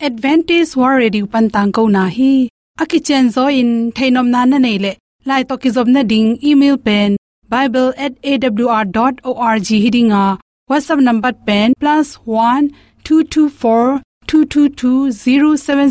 advantage war radio pan tang ko na hi. Aki chen zo in thainom na na nei le. Lai to ki zob na ding, email pen bible@awr.org a whatsapp number pen, plus one two two four two two two zero seven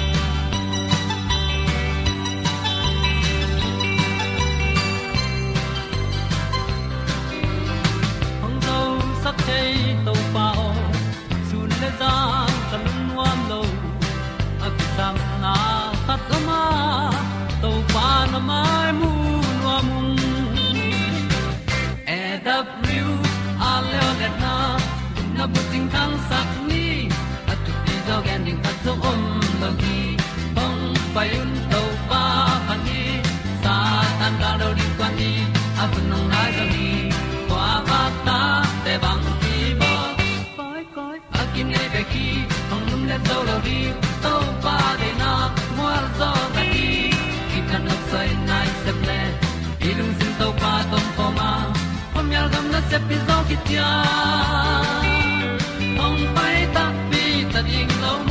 tan nok sai nai se ple ilung sin to pa tom ko ma pom yal gam na se pi zo ki tia hong pai ta pi ta ding lo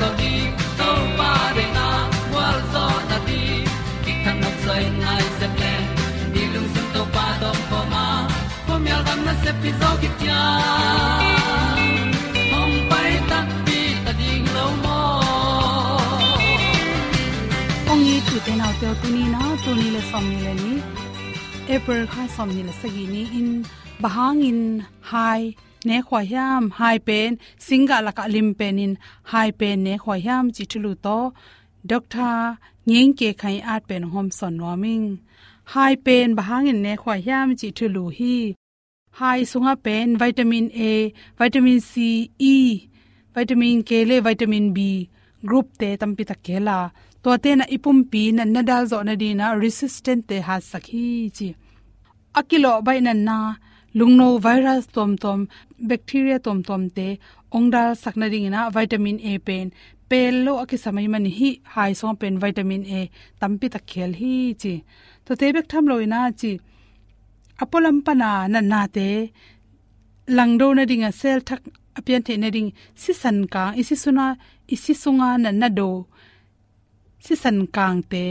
Lo di to pa de na wal zo na ti ki kan nok sai nai se ple ni lung sun to pa dom ko ma. Ko mi al gam na se pi zo ki tia hom pai ta pi ta ding lo mo ong ni tu te nau te tu ni na tu ni le som ni le ni april kha som ni le sagi ni in. Bahang in high ne khwa yam, hai pen, singa la ka lim pen in, hai pen ne khwa yam, chi thulu to. Doctor ngeng ke khai at pen hom son warming hai pen bahangin ne khwa hiam chi thulu hi. Hai sunga pen, vitamin a, vitamin c e vitamin k le vitamin b. Group te tampi ta kela to te na ipum pi na nadal zo na di na resistant te ha sakhi chi. Akilo bai na na lungno virus tom tom, bacteria tom tom te ongdal sakna ding na vitamin a pen. Pel lo aki samai man hi, hai so pen vitamin a, tampi ta khel hi chi. To te bek tham loina chi apolam pana na na te, langdo na ringa sel thak apian the na ding si san ka, isi suna, isi sunga na na do, si san kang te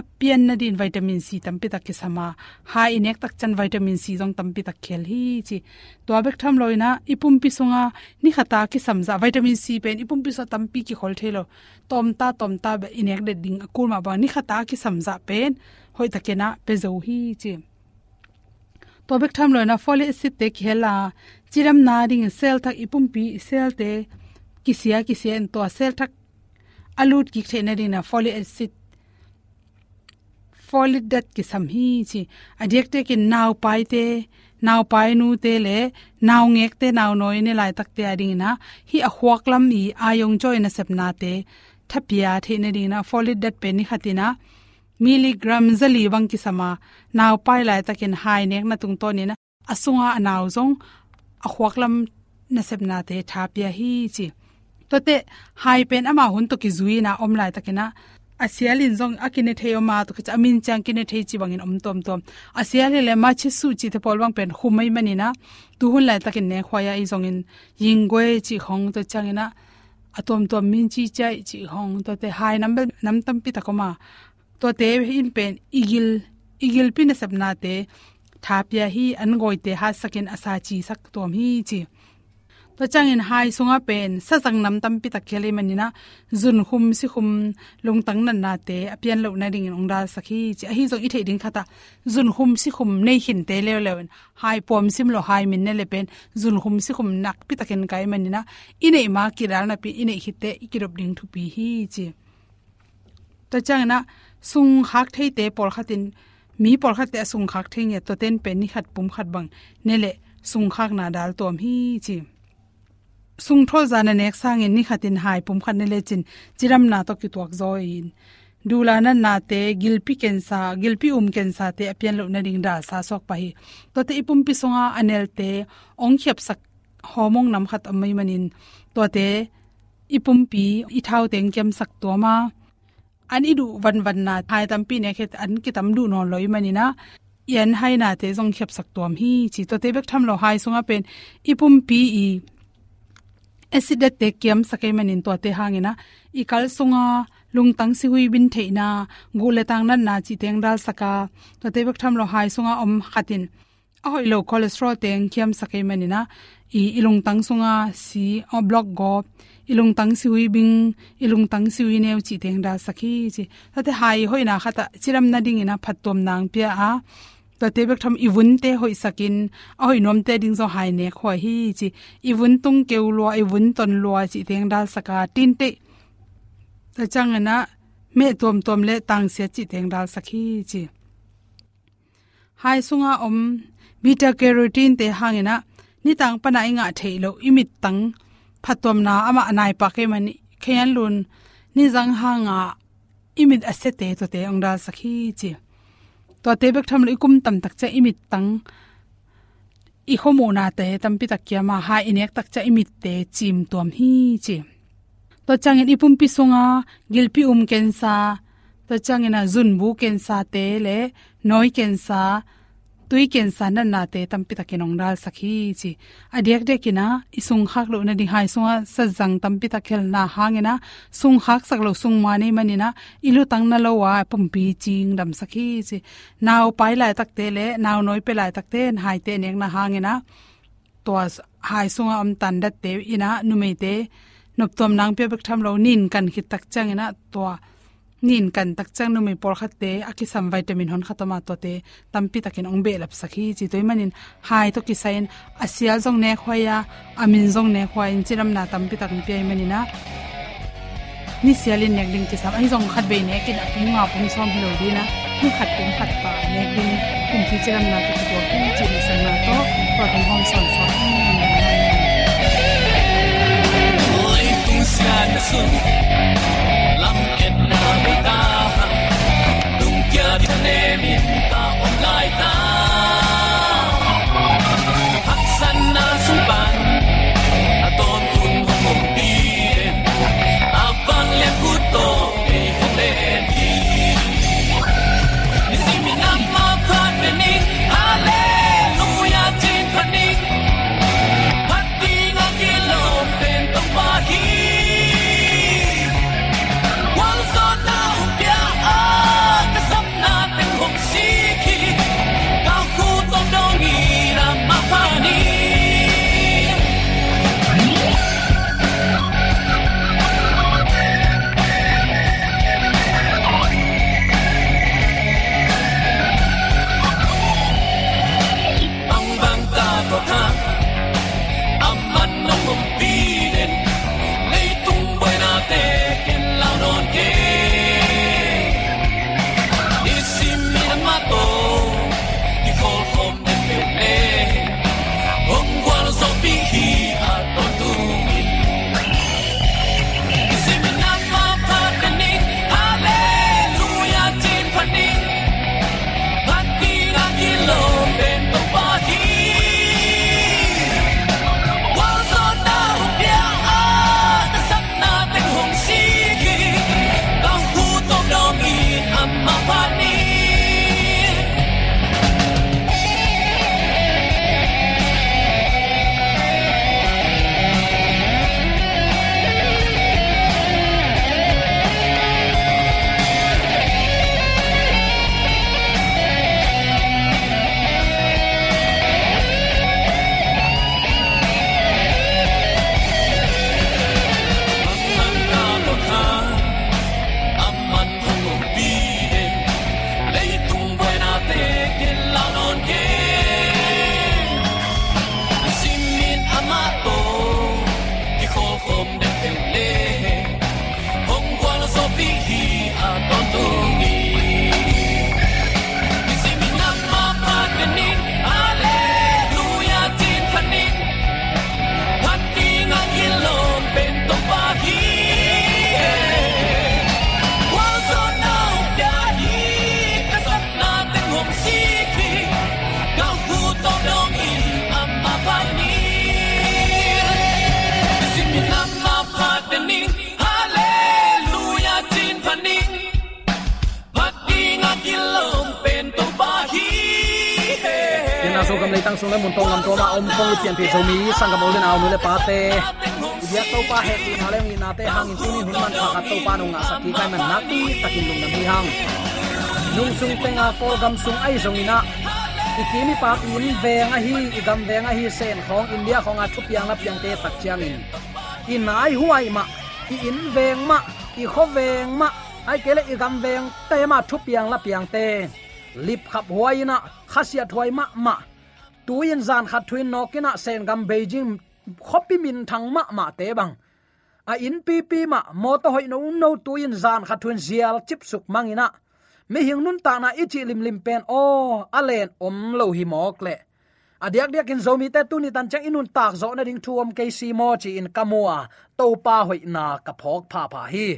apian na din vitamin c tampi tak kisama ha inek tak chan vitamin c jong tampi tak khel hi chi to abek tham loina ipum pi sunga ni khata ki samza vitamin c pen ipum pi sa tampi ki khol thelo tom ta tom ta be inek de ding akul ma ba ni khata ki samza pen hoi takena pe zo hi chi to bek tham loina folic acid te khela chiram na ding cell tak ipum pi cell te kisia kisia en to cell tak alut ki thena dina na folic acid folic dat ki sam hi chi adek te ki naw pai te naw pai nu te le naw ngek te naw noi ne lai tak te ading na hi a huak lam i ayong joy na sep na te thapia the ne ding na folic dat pe ni khatina milligram zali wang ki sama naw pai lai takin hai nek na tung to ni na asunga anaw zong a huak lam na sep na te thapia hi chi to te hai pen ama hun to ki zui na om lai takina asialin zong akine theo ma to cha min chang kine thei chi bangin om tom tom. Asial le ma chi su chi the pol bang pen khumai mani na tu hun lai takin ne khwaya i zong in yingwe chi khong to changina. Atom tom min chi chai chi hong to te hai number nam tam pi takoma to te in pen igil igil pin sabna te. Thapya hi an goi te ha sakin asa chi sak tom hi chi. To changin hai sunga pen sa sang nam tam pi tak khele manina zun khum si khum lung tang nan na te apian lo na ring ong da sakhi chi hi zo i the ding khata zun khum si khum nei hin te le le hai pom sim lo hai min ne le pen zun khum si khum nak pi taken kai manina ine ma kiral na pi ine hitte ikirop ding thu pi hi chi to changna sung hak thei te por khatin mi por khat te sung khak thei nge to ten pen ni khat pum khat bang nele sung khak na dal tom hi chi sung tho zana nek sang in ni khatin hai pum khan ne le chin chiram na to ki tuak zo in dula na na te gilpi ken sa gilpi um ken sa te apian lo na ding da sa sok pa hi. To te ipum pi songa anel te ong khep sak homong nam khat amai manin. To te ipum pi i thau teng kem sak to ma. An idu van van na thai tam pi ne khet an ki tam du no loi manina yan hai na te jong khep sak tom hi. Chi to te bek tham lo hai sunga pen ipum pi i acid te kiam sakai manin to te hangina i kal sunga lungtang si hui bin theina gule tang nan na chi teng dal saka to te bak tham lo hai sunga om khatin. A hoi lo cholesterol teng kiam sakai manina i ilung tang sunga si o block go ilung tang si hui bing ilung tang si hui neu chi teng da sakhi chi. Ta te hai hoina khata chiram na ding ina phatom nang pia a to te bek tham iwun te hoi sakin. A hoi nom te ding zo hai ne khoi hi chi. Iwun tung keu lo iwun ton lo chi teng dal saka tin te. Ta chang na, me tom tom le tang se chi teng dal sakhi chi. Hai sunga om, beta carotene te hangena ni tang pana inga theilo imit tang. Phatom na ama anai pa ke mani. Khen lun, ni jang hanga imit asete to te ong dal sakhi chi to te bek tham le kum tam tak cha imit tang i khomo na te tam pi tak kya ma ha inek tak cha imit te chim tom hi chi to changin ipum pi songa gilpi um ken sa to changina zun bu ken sa te le noi ken sa tui ken sa na te tampi takin takinong dal sakhi chi adek de kina isung khak lo na di hai sunga sa jang tam takhel na hangena sung khak sak lo sung ma nei manina ilu tang na lo wa pum pi ching dam sakhi chi naw pai lai tak te le naw noi pe lai tak te hai te nek na hangena to hai sunga am tan dat te ina nu me te nop tom nang pe bek tham lo nin kan khit tak changena to nin kan tak chang no mi por khatte aki sam vitamin hon khatama to te tampi takin ong be lap sakhi chi toy manin hai to ki sain asial jong ne khoya amin jong ne khwa in chiram na tampi takin pe manina ni sialin nek ding chi sam ai zong khat be ne kin apung nga pung som hilo di na nu khat kum khat pa nek ding kum chi cham na to to kum chi ni san na to pa hom hom son son oi tung san sun lam et na me tang sung le mun tong ngam to ma om kong pian pi zomi sang ol olen aw nu le pa te ya to pa he ti na le ngi na te hang in tuni hun man pha ka to pa nu nga saki kai man na ti takin lung na hi hang nung sung tenga ko gam sung ai zong ina ikimi pa in veng a hi igam veng a hi sen khong india khong a thup yang piang te tak chiang in. In ai huai ma i in veng ma i kho veng ma ai kele igam veng te ma thup yang la piang te lip khap huaina khasia thoi ma ma tuin zan khat thuin nokina sen gam beijing khopi min thang ma ma te bang. A in pi pi ma, mo to hoi no no tuin zan khat thuin zial chip suk mangina mi hing nun ta na ichi lim lim pen, o alen om lo hi mok le. Adiak diak in zomi te tu ni tan chang inun tak zo na ding thuam ke si mo chi in kamua, to pa hoi na ka phok pha pha hi.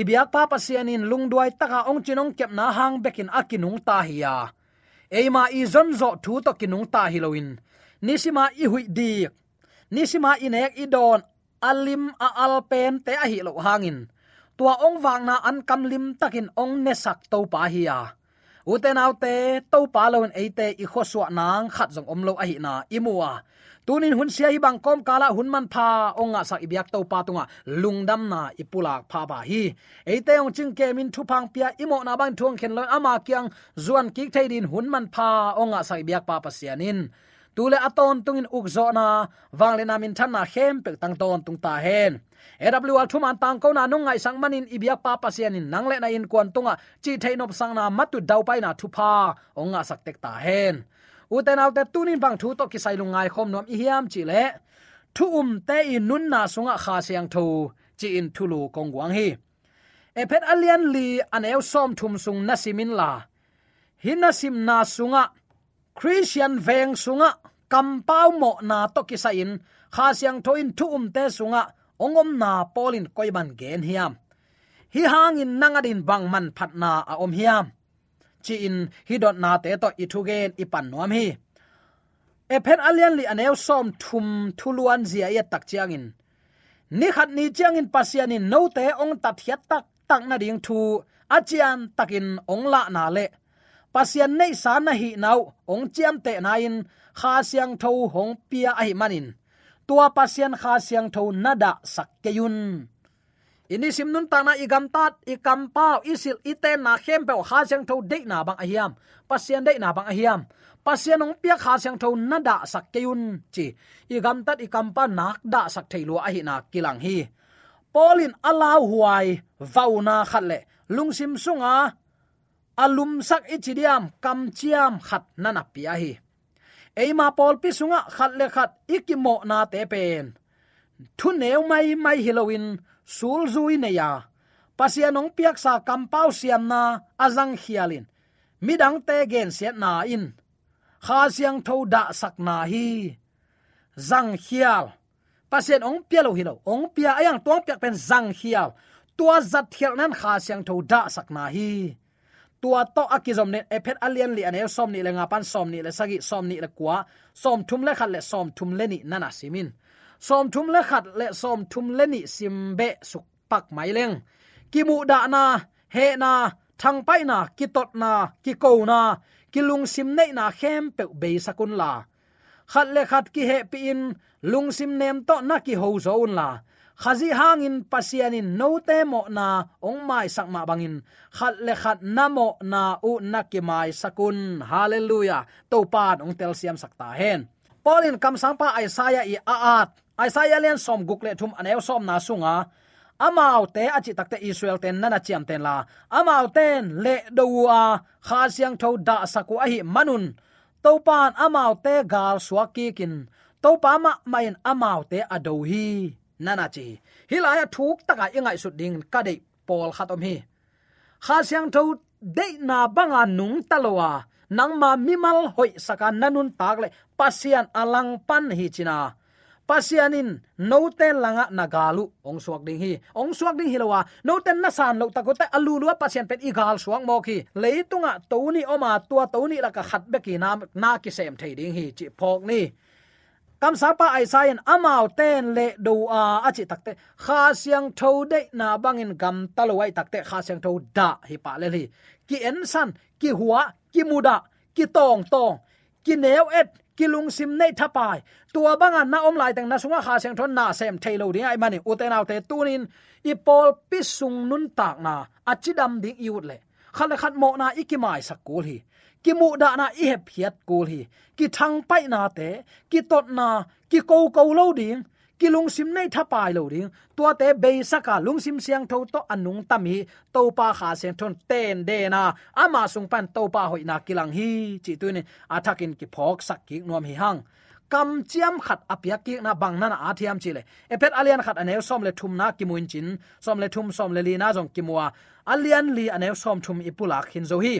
Ibiak pa pasianin lungduai taka ong chinong kep na hang bekin akinung ta hiya eima i zon zo thu to kinung ta hiloin nisima i hui di nisima inek idon alim a alpen te a hi lo hangin. Tua ong wang na an kam lim takin ong ne sak to pa hiya uten autte to pa lon eite i khoswa nang khat jong om lo a hi na imua tunin hun sia hi bang kom kala hun man tha onga sak ibyak to pa tunga, lungdam na ipulak pha ba hi. Eite ong ching ke min thu phang pia, imo na bang thuang khen lon ama kyang, zuan ki theidin hun man pha onga sak ibyak pa pasianin tule aton tungin ukzo na wangle na min than na hem pe tang ton tung ta hen. Awl thum an tang ko na nung ngai sang manin ibyak pa pasianin nangle na in kwan tunga, chi thainop sang na matu dau pai na thu pha onga sak tek ta hen uten autte tunin bang thu to ki sai lungai khom nom i hiam chi le. Thu um te in nun na sunga kha siang tho chi in thulu kong wang hi. Ephet alian li aneu som thum sung nasimin la. Hinasim na sunga. Christian veng sunga. Kampau mo na to kisa in kha siang tho in thu um te sunga. Ongom na polin koiban gen hiam. Hi hangin nangadin bang man phat na a om hiam chi in, hi dot na te to ithu gen ipan nom hi. E phen alian li aneu som thum thuluan zia ya tak chiang in. Ni khat ni chiang in pasian in no te ong tat hiat tak tak na ding thu achian takin ong la na le. Pasian nei sa na hi nau, ong chiam te na in, kha siang tho hong pia ai manin tua pasian kha siang tho nada sak keyun ini sim nun ta na igam tat ikam pau isil iten na khem pe kha siang tho de na bang ahiam pasien de na bang ahiam pasien ong pia kha siang tho nada sak keun chi. Igam tat ikam pa nak da sak theilu a hi na kilang hi. Polin alau huai vauna khatle lungsim sunga, alum sak ichidiam kam chiam khat nana pia hi. Eima pol pi sunga, khat le khat ikimo na te pen. Thu neu mai mai halloween sul zui ne ya. Pasia nong piak sa kampau siam na azang hialin. Midang te gen siat na in. Kha siang tho da sak na hi. Zang hial. Pasien ong pialo hilo ong pia ayang tuang piak pen zang hial. Tua zat hial nan kha siang tho da sak na hi. Tua to akizom ne ephet alien li ane, som ni le nga pan som ni le sagi, som ni le kwa som thum le khat le, som thum le ni nana simin. Som thum le khat le som thum le ni simbe suk pak mai leng ki mu da na he na thang pai na ki tot na ki ko na ki lung sim nei na khem pe be sakun la khat le khat ki he pi in lung sim nem to na ki ho zon la khazi hangin pasianin note mo na ong mai sakma bangin khat le khat namo na u nakimai sakun hallelujah to pan ong tel siam sakta hen polin kam sangpa isaiah i aat. Isaiah len som gukle thum anew som na sunga. Amau te achi takte israel ten nana chiam ten la. Amau ten le dowa kha siang tho da saku a hi manun. Topan amau te gal suaki kin. Topa ma main amau te ado hi. Nana chi. Hilaya thuk taka ingai su ding ka dei pol khatom hi. Kha siang tho de na banga nung talowa nangma mimal hoi saka nanun takle pasian alang pan hi china pasianin noten langa nagalu ong suak ding hi ong suak ding hilowa noten na san lo takota alu lua pasian pen igal suak mo ki leitunga toni oma tua toni la ka khat be ki nam na ki sem thei ding hi chi phok ni kam sa pa ai sain amao ten le do a achi takte kha siang tho de na bangin gam talwai takte kha siang tho da hi pa le hi ki en san ki hua ki muda ki tong tong ki neu et ki lung sim nei thapai tua banga na om lai tang na sunga kha siang thon na sem thailo ding ai mani uten autte tunin i pol pisung nun tak na achidam ding iut le khan khat mo na ikimai sakul hi ki mu da na i hep hiat kul hi ki thang pai na te ki tot na ki ko ko lo ding ki lung sim nei tha pai lo ding tua te be saka lung sim siang tho to anung tami to pa kha sen thon ten de na. Ama sung pan to pa hoi na kilang hi chi tu ni athakin ki phok sak ki nom hi hang kam chiam khat apya ki na bang na na athiam chile epet alian khat anew som le thum na kimuin chin som le thum, som le li na jong kimua alian li anew som thum ipula khin zo hi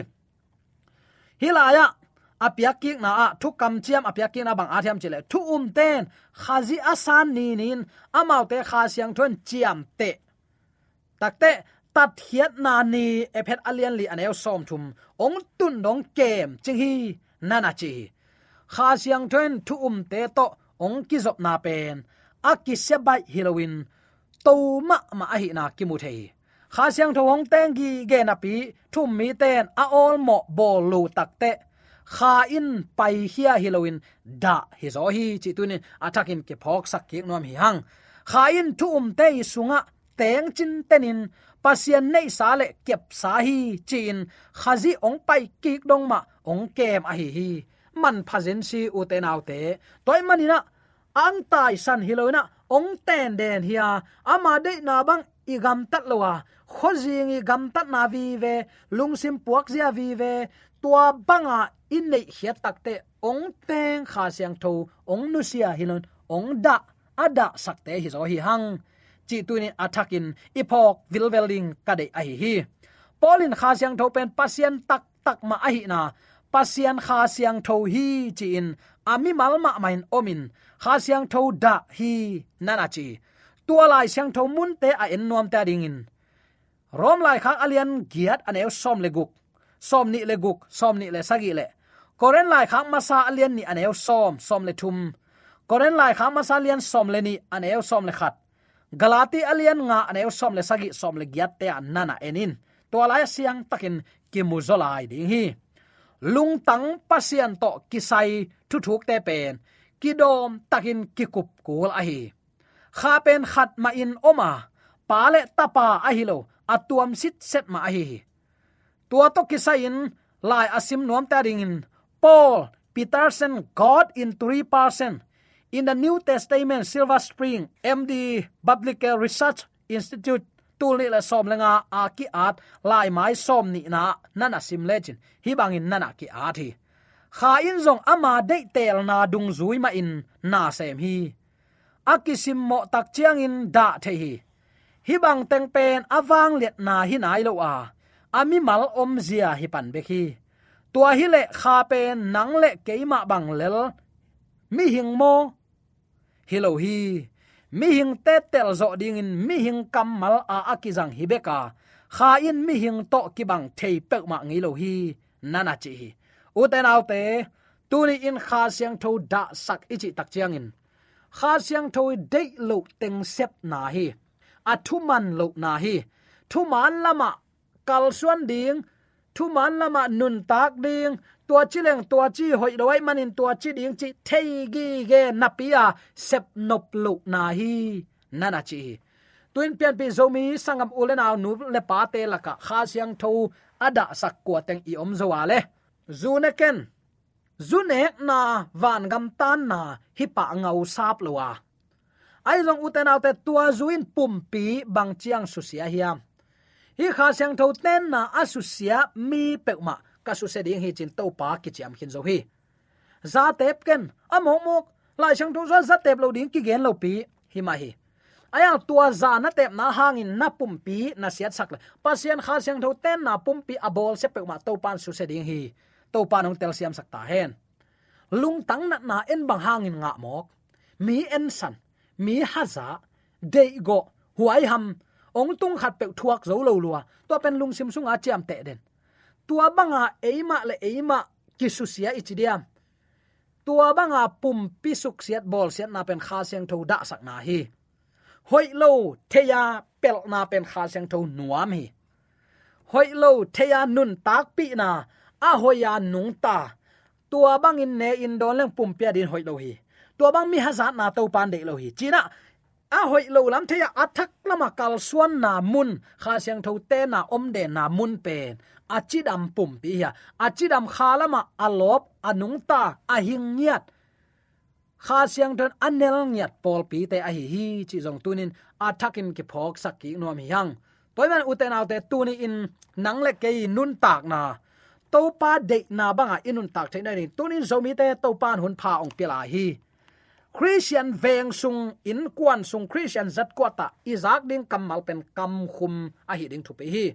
hilaya apiak ki na a thu kam chiam apiak ki na bang athiam chile. Thu um ten, khazi asan ni nin, amau te kha siang thon chiam te. Takte tat hiat na ni ephet alian li anel som thum. Ong tun dong kem, ching hi nana chi. Kha siang thon thu um te to, ong ki zop na pen. A ki se bai halloween to ma ma a hi na ki mu thei. Kha siang thong teng gi ge na pi, thum mi ten, a ol mo bol lu takte kha in pai hia hiloin da, hi zo hi, chi tunin atakin ke phok sak ki nom hi hang. Kha in thu um te sunga, teng chin tenin pasian nei sa le kep sa hi chin khazi ong pai ki dong ma, ong kem a hi hi. Man phazen si u te nau te. Toy manina ang tai san hiloina ong ten den hia. Ama de na bang igam tat lowa khojing i gam tat na vi ve lungsim puak zia vi ve tua banga in nei hiat takte ong teng kha siang tho, ong nu sia hilon ong da ada sakte hi zo hi hang. Chi tunin athakin ipok vilveling kade a hi polin kha siang tho pen pasien tak tak ma ahi na. Pasien kha siang tho hi chi in ami malma main omin. Kha siang tho da hi nana chi. Tua lai siang tho mun te a en nuam ta ding in. Rom lai kha alian giat anew som leguk guk. Som ni le guk som ni le sagi le koren lai khak masa alian ni aneu som som le thum koren lai khak masa alian som le ni aneu som le khat galati alian nga aneu som le sagi som le giat te nana enin to lai siang takin kimuzolai ding hi lung tang pasian to kisai thu thuk te pen kidom takin kikup kul a hi kha pen khat ma in oma pa le tapa a hi lo atuam sit set ma a hi tua to kisain lai asim nuam ta ding in. Paul peterson, god in three person. In the new testament, silver spring md Public research institute, tu ni la som lenga a ki at lai mai som ni na, nana sim legend. Hi bangin nana ki at hi. Kha in zong ama de tel na dung zui ma in, na sem hi. Akisim mo tak chiang in, da the hi. Hi bang teng pen awang let na hi nai lo a ami mal om zia hi pan be khi. Tua hi le kha pe nang le keima bang lel. Mi hing mo. Hi lo hi. Mi hing te tel zo ding in. Mi hing kam mal a akizang hibeka kha in mi hing to ki bang thei pek ma ngi lo hi. Nana chi hi. U te nau te, tu ni in kha siang tho da sak ichi tak chiang in. Kha siang tho de lo teng sep na hi. A thu man lo na hi. Thu man lama kal suan ding, thu man lama nun tak ding, tua chi leng, tua chi hoi doi manin tua chi ding chi thei gi ge napia sep nop lu na hi. Nana chi. Tuin pian pi zomi sangam ulena nu le pa te laka kha siang tho ada sak kwa teng i om zo ale zune ken. Zune na, van gam tan na, hi pa ngau sap lowa ai long uten autte tua zuin pumpi bang chiang su sia hiam hi kha siang tho ten na asusia mi pekma ka su se ding hi chin to pa ki cham khin zo hi. Za tep ken amo mo lai chang tho za tep lo ding ki gen lo pi. Hi ma hi. Aya tua za na tep na hangin na pum pi na siat sak la pasien kha siang tho ten na pum pi abol se pe to pan su se ding hi. To pan ong tel siam sak ta hen. Lung tang na na en bang hangin nga mok. Mi en san. Mi haza de go. Huai ham ong tung khat pe thuak zo lo lua. To pen lung sim sunga chiam te den. Tua banga eima le eima kisusia ichidiam tua banga pum pisuk siat bol siat na pen kha seng tho da sak na hi. Hoi lo theya pel na pen kha seng tho nuam hi. Hoi lo theya nun tak pi na, a hoya nung ta. Tua bang in ne in don leng pum pia din hoi lo hi. Tua bang mi hazat na to pan de lo hi. China a hoi lo lam theya athak lama kal suan na mun. Kha siang tho te na om de na mun pen. Achidam pum pi ya achidam khalama alop a ahing nyat kha siang thon anel nyat pol pi te a hi hi chi jong tunin athakin ki phok sakki nom hiang. Toiman uten autte tuni in nang le ke nun tak na. Topa de na banga inun tak the ni. Tunin zomi te topan hun pha ong pila hi christian veng sung in kwan sung christian zat kwata izak ding kamal pen kam khum a hi ding thupi hi.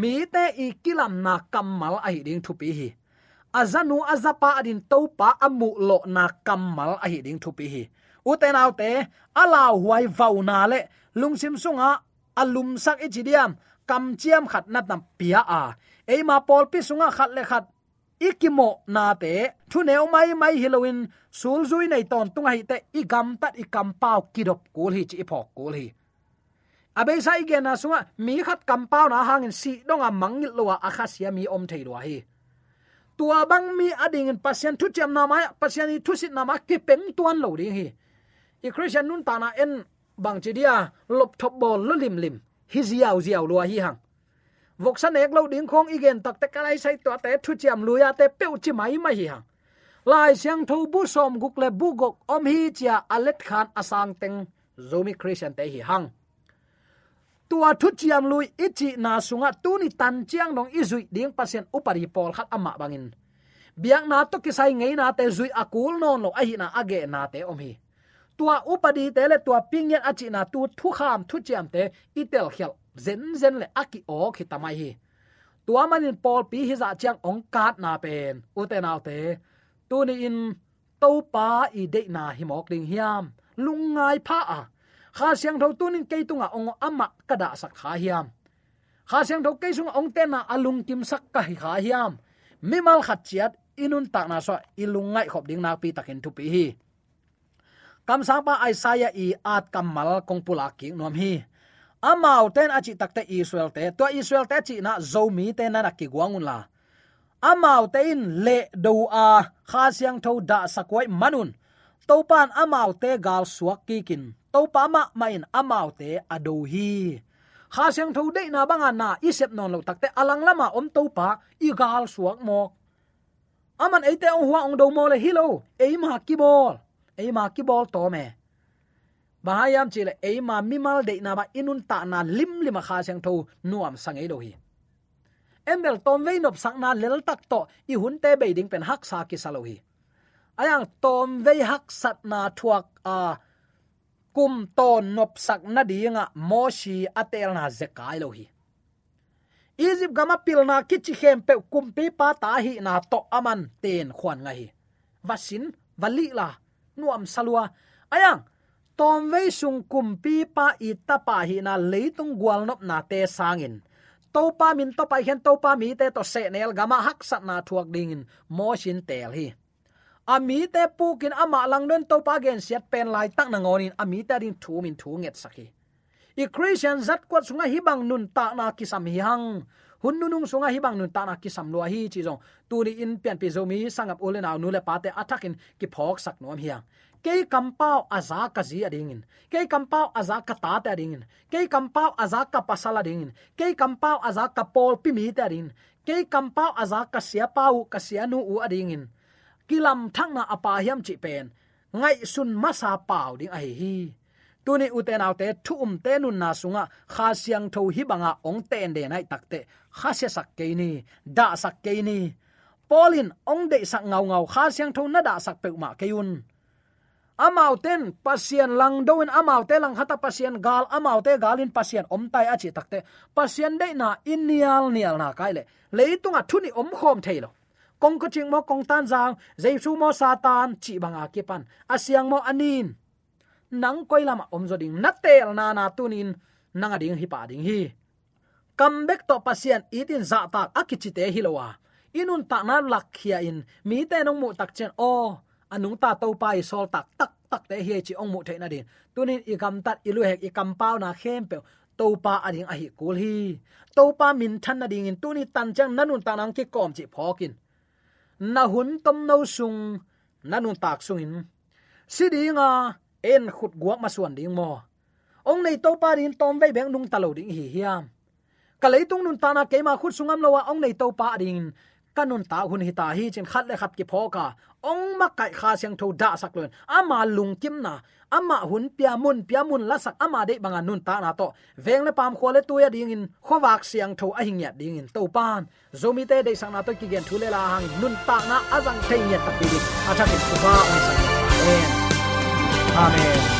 Mi te i kilam na kamal a hi ding thupi hi. Azanu azapa adin topa amu lo na kamal a hi ding thupi hi. Uten autte ala huai vauna le lungsim sunga alum sak ichidiam kam chiam khat na tam pia a. Eima pol pi sunga khat le khat ikimo na te. Thu neo mai mai halloween sul zui nei ton tung hai te i gam tat i kam pau kidop kul hi chi phok kul hi. Abe sai ge na sunga, mi khat kam pau na hangin si donga mangil kha sia mi om thei lo hi. Tua bang mi ading in pasien thu chem na mai, pasien i thu sit na ma ki peng tuan lo ding hi. I christian nun ta na en bang chi dia, lop thop bol lo lim lim. Hi ziaw ziaw lo hi hang vok san ek lo ding khong igen tak te kalai sai to te thu chiam luya te peu chi mai mai hi hang lai siang tho bu som guk le bu gok om hi chia alet khan asang teng zomi christian te hi hang. Tua thu chiam lui ichi na sunga tu ni tan chiang dong izui ding pasien upari pol khat ama bangin. Biang na to kisai ngei na te zui akul non lo ahi na age na te om hi. Tua upadi te le tua pingyan achi na tu thu kham thu chiam te itel khel zen zen le aki o khi tamai hi. Tua manin pol pi hi za chang ong kat na pen. U te naw te, tu ni in to pa i de na hi mok ding hiam. Lungai pha a. Kha siang tho tunin ke tunga ong ama kada sak kha hiam. Kha siang tho ke sung ong te na alung kim sak ka hi kha hiam. Mimal khat chiat, inun tak na so ilungai khop ding na pi takin tu pi hi. Kam sang pa aisaya i at kamal kong pula ki nom hi amau ten achi takte israel te. To israel te chi na zomi te na ki guangun la. Amau te in le do a kha siang tho da sakwai manun. Topan amau te gal suak ki kin. Topa ma main amau te ado hi. Kha siang tho de na banga na isep non lo takte alang lama om topa i gal suak mo aman eite ong huwa ong do mo le hilo eima ki bol. Eima ki bol to me bahayam chile eima, mimal de na ba inun ta na lim, lima kha sang tho, nuam sang e do hi embel, tom vein op sang na lel, tak, to i hun te be ding, pen, hak, sa, ki salohi ayang, tom ve hak, sat, na, thuak, a, kum ton nop, sak, na dinga moshi atel na zekai lo, hi. Egypt, gama pilna kichi hem pe kumpi pa, ta, hi, na, to, aman ten khwan nga, hi. Vasin, vali, la, nuam, salua. Ayang tom ve sung kumpi pa ita pa hi na leitung gwal nop na te sangin. To pa min to pa hen to pa mi te to se nel gama hak sat na thuak dingin. Mo shin tel hi. Ami te pukin ama lang don to pa gen siat pen lai tak na ngonin. Ami ta ding thu min thu nget saki i christian zat kwat sunga hibang nun ta na kisam hi hang. Hun nunung sunga hibang nun ta na kisam lo hi chi jong tu ni in pian pi zomi sangap ulen aw nu le pa te atakin ki phok sak nom hiang ke kampau aza ka zi adingin ke kampau aza ka ta ta adingin ke kampau aza ka pasala adingin ke kampau aza ka pol pi mi ta adingin ke kampau aza ka sia pau ka sia nu u à adingin kilam thang na à apa hiam chi pen ngai sun masa pau ding ai à hi tuni uten autte thu um te nun na sunga kha siang tho hi banga ong ten de nai takte kha se sak ke ni da sak ke ni. Polin ong de sak ngau ngau, kha siang tho na da sak pe ma ke amau ten pasien lang doin amau te lang hata pasien gal amau te galin pasien om tai achi takte pasien de na inial nial na kaile leitunga thuni om khom thailo kong ko ching mo kong tan jang jaisu mo satan, chi banga ke pan. Asyang mo anin. Nang koi lama om zoding na tel na na tunin, nanga ding hi pa ding hi. Comeback to pasien itin za tak akichite hilowa. Inun ta na lakhia in, mi te nong mu tak chen o anung ta to pa i sol tak tak tak te hi chi ong mu the na din. Tunin i gam tat ilu hek i kam pau na khem pe to pa ading a hi kul hi. To pa min than na ding in tuni tan chang nanun ta nang ki kom chi phokin na hun tom no sung nanun tak sung in. Sidinga en khut guak ma suan ding mo. Ong nei to pa rin tom ve beng nung talo ding hi hiam. Ka leitung nun ta na ke ma khut sungam lowa ong nei to pa ding kanun ta hun hi ta hi chin khat le khat ki phoka ong ma kai kha siang tho da sak lon ama lung kim na. Ama hun pia mun pia mun la sak. Ama de banga nun ta na to. Veng le pam khole tu ya ding in. Khowak siang tho a hing ya ding in. To pan. Zomi te de sang na to ki gen thule la hang. Nun ta na azang thei ya tak bi a tha ki ba ong sa amen. Amen.